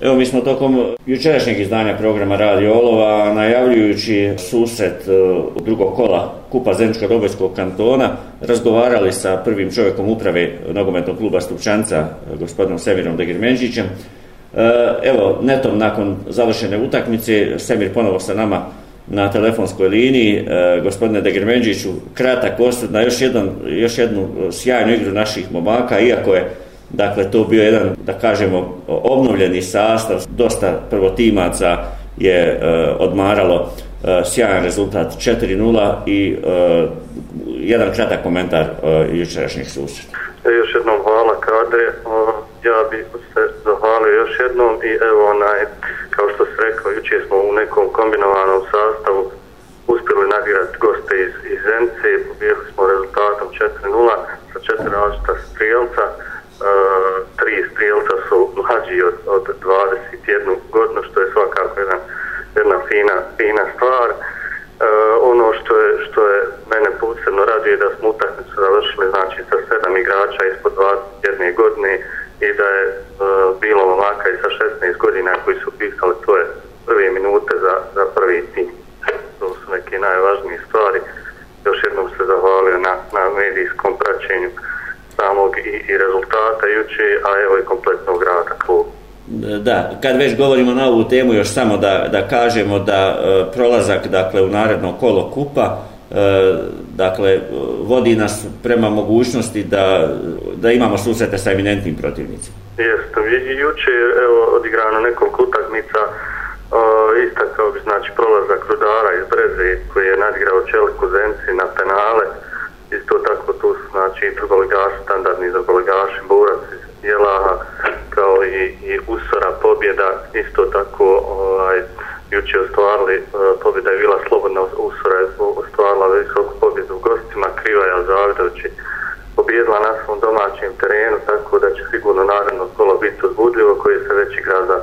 Evo mi smo tokom jučerašnjeg izdanja programa Radio Olova, najavljujući susret e, drugog kola Kupa Zemčka Dobojskog kantona, razgovarali sa prvim čovjekom uprave nogometnog kluba Stupčanca, e, gospodinom Semirom Degirmenđićem. E, evo, netom nakon završene utakmice, Semir ponovo sa nama na telefonskoj liniji. Gospodine Degirmenđiću, kratak osred na još, jedan, još jednu sjajnu igru naših momaka, iako je Dakle, to bio jedan, da kažemo, obnovljeni sastav, dosta prvotimaca je e, odmaralo e, sjajan rezultat 4-0 i e, jedan kratak komentar e, jučerašnjih susreta. E, još jednom hvala Kade, ja bih se zahvalio još jednom i evo onaj, kao što se rekao, juče smo u nekom kombinovanom sastavu uspjeli nagirati goste iz, iz Zemce, pobijeli smo rezultatom 4-0 sa četiri različita strijelca, Eh, tri strijelca su mlađi od, od 21 godina, što je svakako jedna, jedna fina, fina stvar. E, ono što je, što je mene posebno radio je da smo utakmicu završili znači, sa sedam igrača ispod 21 godine i da je e, bilo momaka i sa 16 godina koji su pisali to je prve minute za, za prvi tim. To su neke najvažnije stvari. Još jednom se zahvalio na, na medijskom praćenju. E, samog i, i rezultata juče, a evo i kompletnog rada kluba. E, da, kad već govorimo na ovu temu, još samo da, da kažemo da e, prolazak dakle, u naredno kolo kupa e, dakle, vodi nas prema mogućnosti da, da imamo susrete sa eminentnim protivnicima. Jeste, i juče je evo, odigrano nekoliko utakmica, e, istakao bi znači, prolazak rudara iz Breze koji je nadigrao Čeliku Zenci na znači golegaš standardni za golegaši Borac iz Jelaha kao i, i Usora pobjeda isto tako ovaj, juče ostvarili eh, pobjeda je bila slobodna Usora je ostvarila visoku pobjedu u gostima Krivaja Zavidovići pobjedila na svom domaćem terenu tako da će sigurno naravno kolo biti odbudljivo koji se već igra za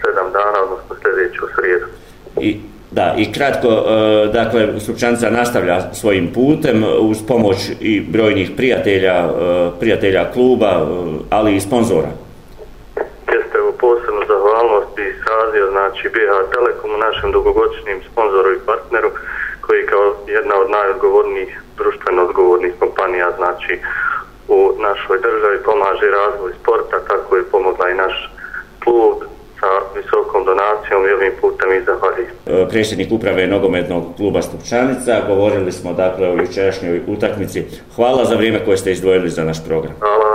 sedam dana odnosno sljedeću srijedu i Da, i kratko, e, dakle, Stupčanica nastavlja svojim putem e, uz pomoć i brojnih prijatelja, e, prijatelja kluba, ali i sponzora. Jeste u posebnu zahvalnost i srazio, znači, BH Telekom u našem dugogodišnjim sponzoru i partneru, koji kao jedna od najodgovornijih, društveno odgovornih kompanija, znači, u našoj državi pomaže razvoj sporta, tako je po i ovim putem i zahvalim. E, predsjednik uprave nogometnog kluba Stupčanica, govorili smo dakle o jučerašnjoj utakmici. Hvala za vrijeme koje ste izdvojili za naš program. Hvala.